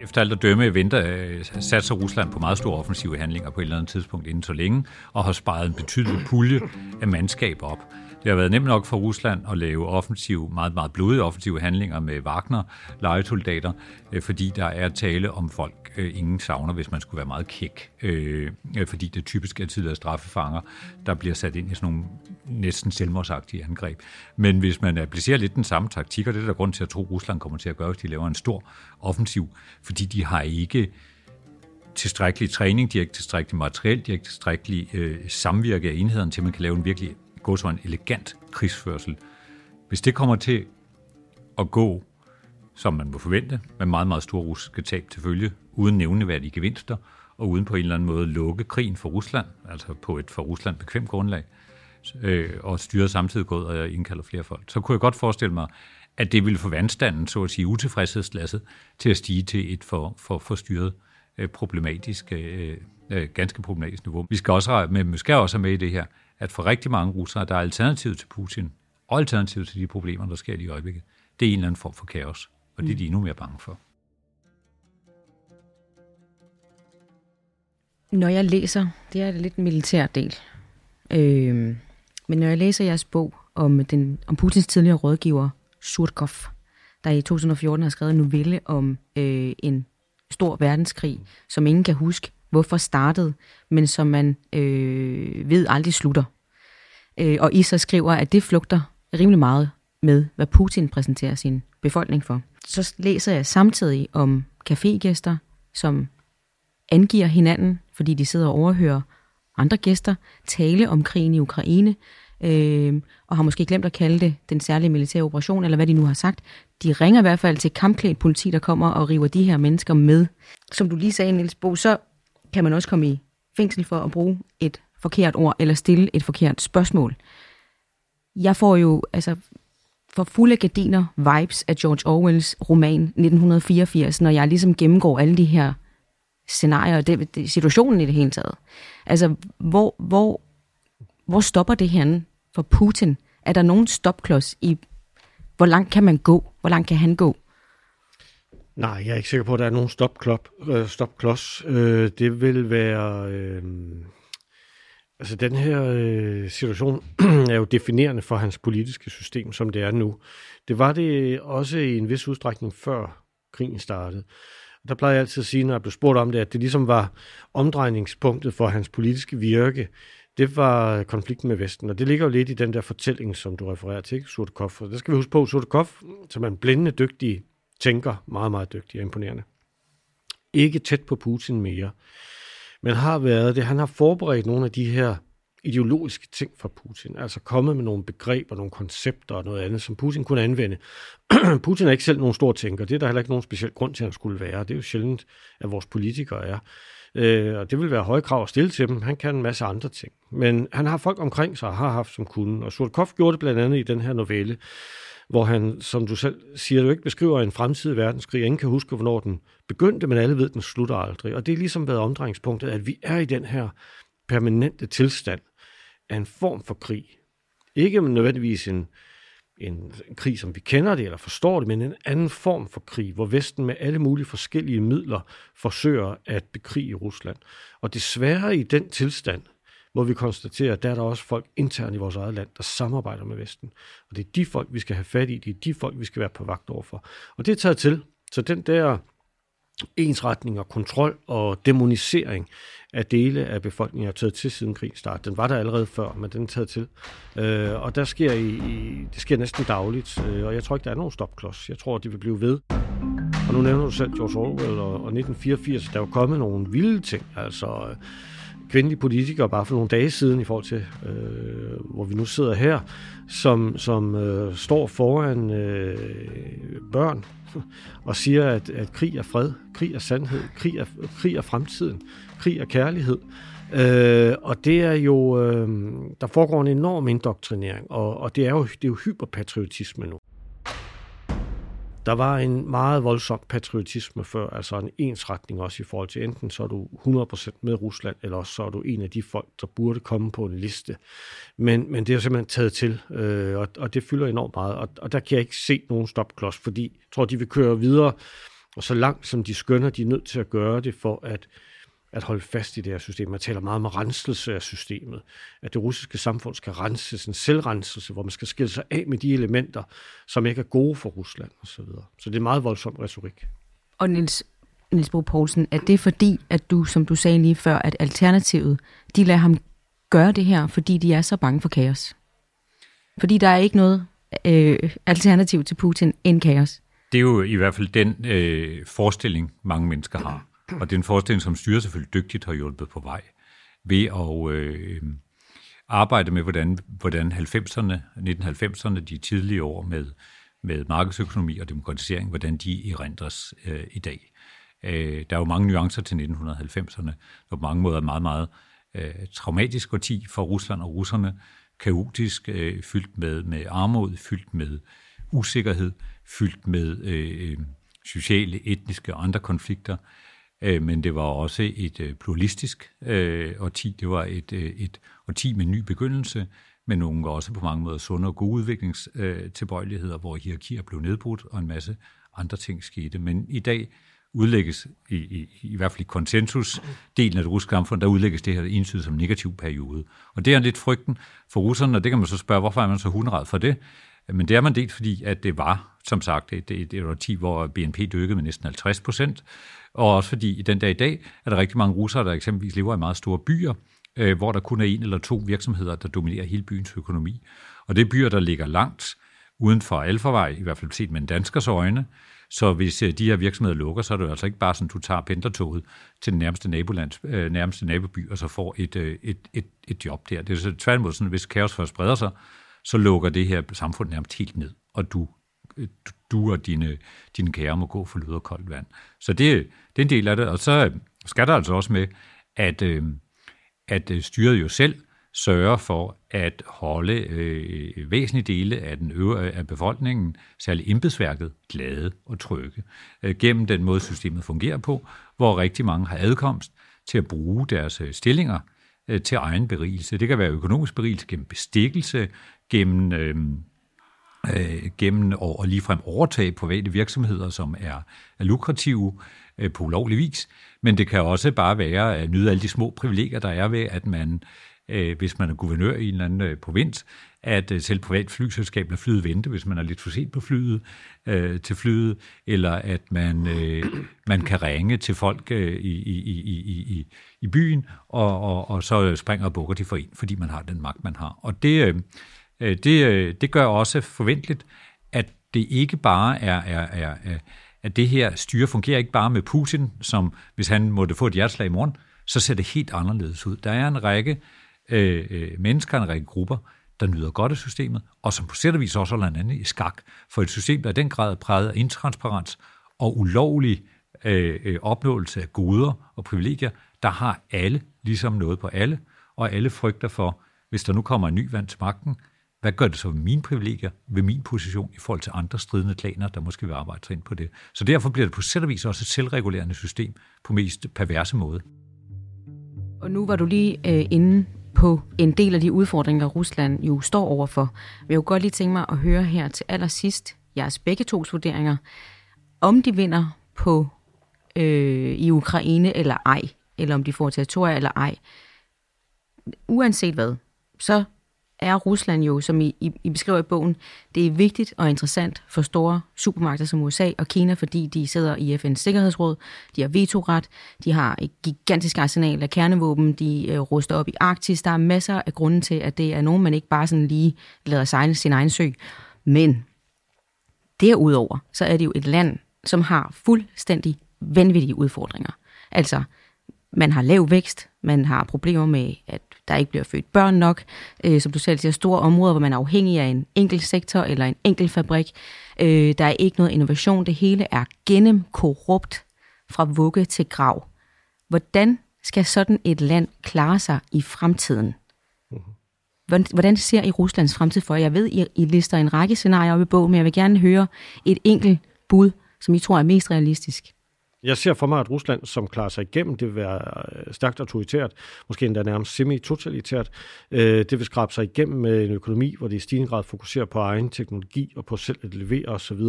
Efter alt at dømme venter, øh, satser Rusland på meget store offensive handlinger på et eller andet tidspunkt inden så længe, og har sparet en betydelig pulje af mandskab op. Det har været nemt nok for Rusland at lave offensiv, meget, meget blodige offensive handlinger med Wagner, lejesoldater, øh, fordi der er tale om folk, øh, ingen savner, hvis man skulle være meget kæk. Øh, fordi det typisk er tidligere straffefanger, der bliver sat ind i sådan nogle næsten selvmordsagtige angreb. Men hvis man applicerer lidt den samme taktik, og det er der grund til at tro, at Rusland kommer til at gøre, hvis de laver en stor offensiv, fordi de har ikke tilstrækkelig træning, de har ikke tilstrækkelig materiel, de har ikke tilstrækkelig øh, samvirke af enhederne til, at man kan lave en virkelig gå så en elegant krigsførsel. Hvis det kommer til at gå, som man må forvente, med meget, meget store russiske tab til følge, uden nævneværdige gevinster, og uden på en eller anden måde lukke krigen for Rusland, altså på et for Rusland bekvemt grundlag, øh, og styre samtidig gået og indkalder flere folk, så kunne jeg godt forestille mig, at det ville få vandstanden, så at sige utilfredshedslasset, til at stige til et for, for, for styret øh, problematisk, øh, øh, ganske problematisk niveau. Vi skal også, men vi skal også have med i det her, at for rigtig mange russere, der er alternativet til Putin, og alternativet til de problemer, der sker i øjeblikket, det er en eller anden form for kaos, og det er de endnu mere bange for.
Når jeg læser, det er lidt en militær del, øh, men når jeg læser jeres bog om, den, om Putins tidligere rådgiver, Surkov, der i 2014 har skrevet en novelle om øh, en stor verdenskrig, som ingen kan huske, hvorfor startede, men som man øh, ved aldrig slutter. Øh, og I så skriver, at det flugter rimelig meget med, hvad Putin præsenterer sin befolkning for. Så læser jeg samtidig om cafégæster, som angiver hinanden, fordi de sidder og overhører andre gæster, tale om krigen i Ukraine, øh, og har måske glemt at kalde det den særlige militære operation, eller hvad de nu har sagt. De ringer i hvert fald til kampklædt politi, der kommer og river de her mennesker med. Som du lige sagde, Niels Bo, så kan man også komme i fængsel for at bruge et forkert ord eller stille et forkert spørgsmål. Jeg får jo altså for fulde gardiner vibes af George Orwells roman 1984, når jeg ligesom gennemgår alle de her scenarier og det, det, situationen i det hele taget. Altså, hvor, hvor, hvor stopper det her for Putin? Er der nogen stopklods i, hvor langt kan man gå? Hvor langt kan han gå?
Nej, jeg er ikke sikker på, at der er nogen stopklop, øh, stopklods. Øh, det vil være... Øh, altså, den her øh, situation *clears throat* er jo definerende for hans politiske system, som det er nu. Det var det også i en vis udstrækning før krigen startede. Der plejer jeg altid at sige, når jeg blev spurgt om det, at det ligesom var omdrejningspunktet for hans politiske virke. Det var konflikten med Vesten, og det ligger jo lidt i den der fortælling, som du refererer til, ikke? Og det skal vi huske på, Surtkov, som er en blændende dygtig tænker, meget, meget dygtig og imponerende. Ikke tæt på Putin mere, men har været det. Han har forberedt nogle af de her ideologiske ting for Putin, altså kommet med nogle begreber, nogle koncepter og noget andet, som Putin kunne anvende. *clears throat* Putin er ikke selv nogen stor tænker, det er der heller ikke nogen speciel grund til, at han skulle være. Det er jo sjældent, at vores politikere er. Øh, og det vil være høje krav at stille til dem. Han kan en masse andre ting. Men han har folk omkring sig og har haft som kunde. Og Surkov gjorde det blandt andet i den her novelle, hvor han, som du selv siger, du ikke beskriver en fremtidig verdenskrig. Ingen kan huske, hvornår den begyndte, men alle ved, at den slutter aldrig. Og det er ligesom været omdrejningspunktet, at vi er i den her permanente tilstand af en form for krig. Ikke nødvendigvis en, en, en krig, som vi kender det eller forstår det, men en anden form for krig, hvor Vesten med alle mulige forskellige midler forsøger at bekrige Rusland. Og desværre i den tilstand, hvor vi konstaterer, at der er der også folk internt i vores eget land, der samarbejder med Vesten. Og det er de folk, vi skal have fat i. Det er de folk, vi skal være på vagt overfor. Og det er taget til. Så den der ensretning og kontrol og demonisering af dele af befolkningen er taget til siden krigen start. Den var der allerede før, men den er taget til. Øh, og der sker i, i, det sker næsten dagligt, øh, og jeg tror ikke, der er nogen stopklods. Jeg tror, de vil blive ved. Og nu nævner du selv George Orwell og, og 1984. Der er jo kommet nogle vilde ting. Altså, øh, kvindelige politikere bare for nogle dage siden i forhold til, øh, hvor vi nu sidder her, som, som øh, står foran øh, børn og siger, at, at krig er fred, krig er sandhed, krig er, krig er fremtiden, krig er kærlighed. Øh, og det er jo, øh, der foregår en enorm indoktrinering, og, og det er jo, det er jo hyperpatriotisme nu der var en meget voldsom patriotisme før, altså en ensretning også i forhold til enten så er du 100% med Rusland, eller også så er du en af de folk, der burde komme på en liste. Men, men det er simpelthen taget til, øh, og, og det fylder enormt meget, og, og der kan jeg ikke se nogen stopklods, fordi jeg tror, de vil køre videre, og så langt som de skønner, de er nødt til at gøre det for at at holde fast i det her system. Man taler meget om renselse af systemet, at det russiske samfund skal renses, en selvrenselse, hvor man skal skille sig af med de elementer, som ikke er gode for Rusland osv. Så, videre. så det er meget voldsom retorik.
Og Niels, Niels Bo Poulsen, er det fordi, at du, som du sagde lige før, at Alternativet, de lader ham gøre det her, fordi de er så bange for kaos? Fordi der er ikke noget øh, alternativ til Putin end kaos?
Det er jo i hvert fald den øh, forestilling, mange mennesker har. Og det er en forestilling, som styrer selvfølgelig dygtigt har hjulpet på vej ved at øh, arbejde med, hvordan, hvordan 90'erne, 1990'erne, de tidlige år med, med markedsøkonomi og demokratisering, hvordan de erindres øh, i dag. Øh, der er jo mange nuancer til 1990'erne, på mange måder meget, meget øh, traumatisk årti for Rusland og russerne, kaotisk, øh, fyldt med, med armod, fyldt med usikkerhed, fyldt med øh, øh sociale, etniske og andre konflikter. Øh, men det var også et øh, pluralistisk øh, årti. Det var et, øh, et årti med ny begyndelse, men nogle også på mange måder sunde og gode udviklingstilbøjeligheder, øh, hvor hierarkier blev nedbrudt, og en masse andre ting skete. Men i dag udlægges, i, i, i hvert fald i konsensusdelen af det russiske samfund, der udlægges det her entydigt som negativ periode. Og det er lidt frygten for russerne, og det kan man så spørge, hvorfor er man så hundret for det? Men det er man delt, fordi at det var, som sagt, et, et, et årti, hvor BNP dykkede med næsten 50 procent, og også fordi i den dag i dag er der rigtig mange russere, der eksempelvis lever i meget store byer, øh, hvor der kun er en eller to virksomheder, der dominerer hele byens økonomi. Og det er byer, der ligger langt uden for alfarvej, i hvert fald set med en danskers øjne. Så hvis øh, de her virksomheder lukker, så er det jo altså ikke bare sådan, du tager pendlertoget til den nærmeste, naboland, øh, nærmeste naboby, og så får et, øh, et, et, et job der. Det er så tværtimod sådan, hvis kaos først spreder sig, så lukker det her samfund nærmest helt ned, og du øh, du og dine, dine kære må gå for lyd og koldt vand. Så det, det er en del af det. Og så øh, skal der altså også med, at, øh, at styret jo selv sørger for at holde øh, væsentlige dele af den øvre af befolkningen, særligt embedsværket, glade og trygge, øh, gennem den måde, systemet fungerer på, hvor rigtig mange har adkomst til at bruge deres stillinger øh, til egen berigelse. Det kan være økonomisk berigelse gennem bestikkelse, gennem øh, øh, gennem og, og ligefrem overtage private virksomheder, som er, er lukrative øh, på ulovlig vis. Men det kan også bare være at nyde alle de små privilegier, der er ved, at man, øh, hvis man er guvernør i en eller anden øh, provins, at øh, selv privat flyselskab lader flyet vente, hvis man er lidt for sent på flyet, øh, til flyet, eller at man, øh, man kan ringe til folk øh, i, i, i, i, i byen, og, og, og så springer og bukker de for en, fordi man har den magt, man har. Og det, øh, Øh, Øh, det, øh, det gør også forventeligt, at det ikke bare er, er, er, at det her styre fungerer ikke bare med Putin, som hvis han måtte få et hjerteslag i morgen, så ser det helt anderledes ud. Der er en række øh, øh mennesker, en række grupper, der nyder godt af systemet, og som på sæt og vis også holder andet i skak. For et system, der er den grad præget af intransparens og ulovlig øh, opnåelse af goder og privilegier, der har alle ligesom noget på alle, og alle frygter for, hvis der nu kommer en ny vand til magten, hvad gør det så ved mine privilegier, ved min position i forhold til andre stridende klaner, der måske vil arbejde sig ind på det? Så derfor bliver det på sæt og vis også et selvregulerende system på mest perverse måde.
Og nu var du lige øh, inde på en del af de udfordringer, Rusland jo står overfor. Jeg vil godt lige tænke mig at høre her til allersidst jeres begge tos vurderinger, om de vinder på øh, i Ukraine eller ej, eller om de får territorier eller ej. Uanset hvad, så er Rusland jo, som I, I, I beskriver i bogen, det er vigtigt og interessant for store supermagter som USA og Kina, fordi de sidder i FN's Sikkerhedsråd, de har vetoret, de har et gigantisk arsenal af kernevåben, de øh, ruster op i Arktis. Der er masser af grunde til, at det er nogen, man ikke bare sådan lige lader sejle sin egen sø. Men derudover, så er det jo et land, som har fuldstændig vanvittige udfordringer. Altså, man har lav vækst, man har problemer med, at der ikke bliver født børn nok, øh, som du selv siger, store områder, hvor man er afhængig af en enkelt sektor eller en enkelt fabrik. Øh, der er ikke noget innovation, det hele er gennemkorrupt fra vugge til grav. Hvordan skal sådan et land klare sig i fremtiden? Hvordan, hvordan ser I Ruslands fremtid for jer? Jeg ved, I, I lister en række scenarier op i bogen, men jeg vil gerne høre et enkelt bud, som I tror er mest realistisk?
Jeg ser for mig, at Rusland, som klarer sig igennem, det vil være øh, stærkt autoritært, måske endda nærmest semi-totalitært. Øh, det vil skrabe sig igennem med en økonomi, hvor det i stigende grad fokuserer på egen teknologi og på selv at levere osv.,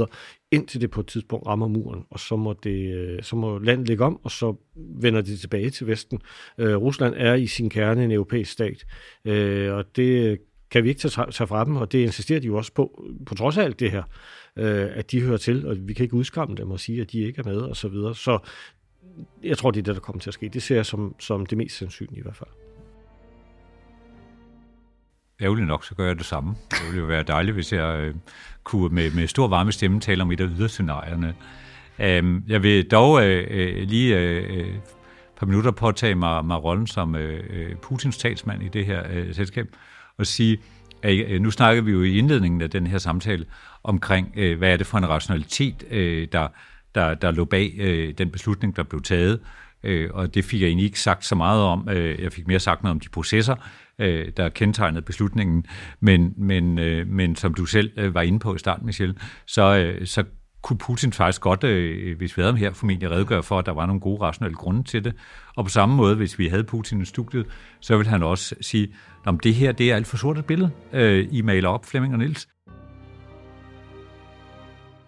indtil det på et tidspunkt rammer muren, og så må, det, øh, så må landet ligge om, og så vender det tilbage til Vesten. Rusland er i sin kerne en europæisk stat, og det kan vi ikke tage, tage fra dem, og det insisterer de jo også på, på trods af alt det her, øh, at de hører til, og vi kan ikke udskamme dem og sige, at de ikke er med, og så videre. Så jeg tror, det er det, der kommer til at ske. Det ser jeg som, som det mest sandsynlige i hvert fald.
Ærgerligt nok, så gør jeg det samme. Det ville jo være dejligt, hvis jeg øh, kunne med, med stor varme stemme tale om et af yderscenarierne. Um, jeg vil dog øh, øh lige øh, øh, et par minutter påtage mig, mig rollen som øh, øh Putins talsmand i det her øh, selskab, og sige, at øh, nu snakker vi jo i indledningen af den her samtale omkring, øh, hvad er det for en rationalitet, øh, der, der, der lå bag den beslutning, der blev taget. Og det fik jeg egentlig ikke sagt så meget om. Jeg fik mere sagt noget om de processer, der kendetegnede beslutningen. Men, men, men som du selv var inde på i starten, Michel, så, så kunne Putin faktisk godt, øh, hvis vi havde ham her, formentlig redegøre for, at der var nogle gode rationelle grunde til det. Og på samme måde, hvis vi havde Putin i studiet, så ville han også sige, om det her det er alt for sort et billede, øh, I maler op, Flemming og Niels.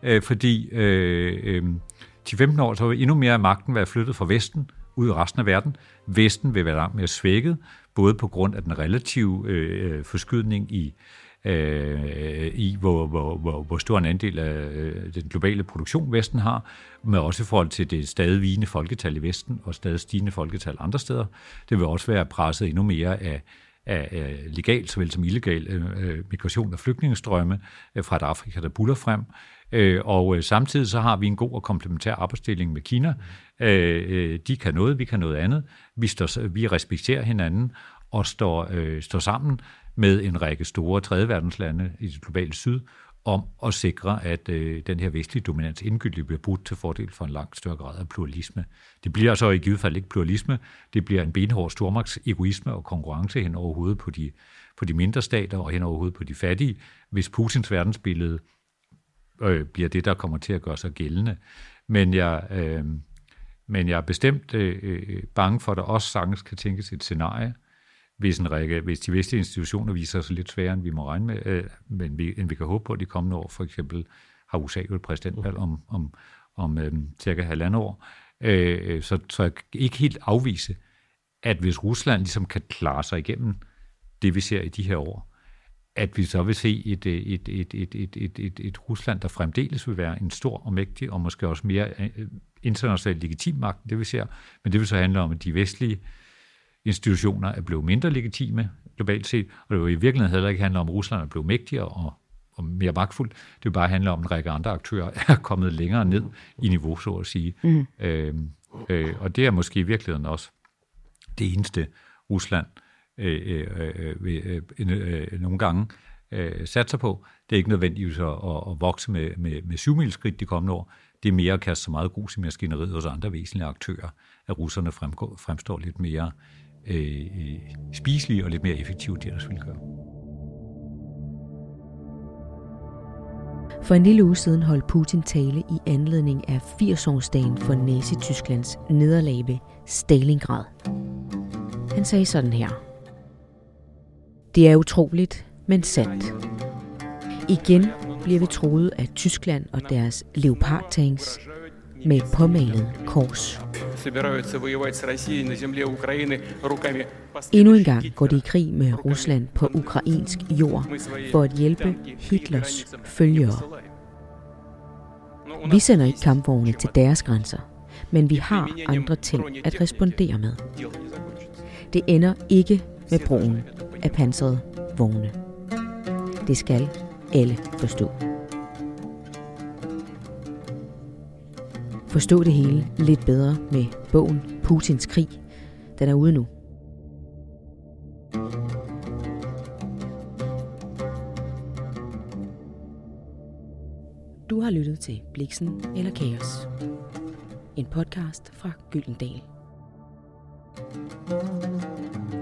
Øh, fordi øh, øh, 10-15 år, så vil endnu mere af magten være flyttet fra Vesten ud i resten af verden. Vesten vil være langt mere svækket, både på grund af den relative øh, øh, forskydning i øh, i, hvor, hvor, hvor, hvor stor en andel af øh, den globale produktion Vesten har, men også i forhold til det stadig vigende folketal i Vesten og stadig stigende folketal andre steder. Det vil også være presset endnu mere af, af, øh, legal såvel som illegal øh, øh, migration og flygtningestrømme fra et Afrika, der buller frem. Og samtidig så har vi en god og komplementær arbejdsdeling med Kina. De kan noget, vi kan noget andet. Vi, står, vi respekterer hinanden og står, står sammen med en række store tredjeverdenslande i det globale syd, om at sikre, at øh, den her vestlige dominans indgyldigt bliver brudt til fordel for en langt større grad af pluralisme. Det bliver så i givet fald ikke pluralisme, det bliver en benhård stormagts egoisme og konkurrence hen over hovedet på de, på de mindre stater og hen over hovedet på de fattige, hvis Putins verdensbillede øh, bliver det, der kommer til at gøre sig gældende. Men jeg, øh, men jeg er bestemt øh, øh bange for, at der også sagtens kan tænkes et scenarie, hvis, en række, hvis de vestlige institutioner viser sig lidt sværere, end vi må regne med, øh, men vi, end vi kan håbe på de kommende år. For eksempel har USA jo et præsidentvalg om, om, om øh, cirka halvandet år. Øh, så, så jeg ikke helt afvise, at hvis Rusland ligesom kan klare sig igennem det, vi ser i de her år, at vi så vil se et, øh, et, et, et, et, et, et, et Rusland, der fremdeles vil være en stor og mægtig, og måske også mere øh, internationalt legitim magt, det vi ser. Men det vil så handle om, at de vestlige øh, institutioner er blevet mindre legitime globalt set, og det vil i virkeligheden heller ikke handle om, at Rusland er blevet mægtigere og, og mere magtfuld. Det vil bare handle om, at en række andre aktører *laughs* er kommet længere ned i niveau, så at sige. Mm. Øh, øh, og det er måske i virkeligheden også det eneste, Rusland øh, øh, øh, øh, øh, nogle gange øh, satser på. Det er ikke nødvendigvis at, at, at vokse med, med, med syvmilskridt de kommende år. Det er mere at kaste så meget grus i maskineriet hos andre væsentlige aktører, at russerne fremgår, fremstår lidt mere Øh, øh, spiselige og lidt mere effektive, end de ellers ville gøre.
For en lille uge siden holdt Putin tale i anledning af 80-årsdagen for Nazi-Tysklands nederlag ved Stalingrad. Han sagde sådan her. Det er utroligt, men sandt. Igen bliver vi troet af Tyskland og deres Leopard-tanks med påmalet kors. Endnu en gang går de i krig med Rusland på ukrainsk jord for at hjælpe Hitlers følgere. Vi sender ikke kampvogne til deres grænser, men vi har andre ting at respondere med. Det ender ikke med brugen af pansrede vogne. Det skal alle forstå. Forstå det hele lidt bedre med bogen Putins krig. Den er ude nu. Du har lyttet til Bliksen eller Kaos. En podcast fra Gyldendal. thank you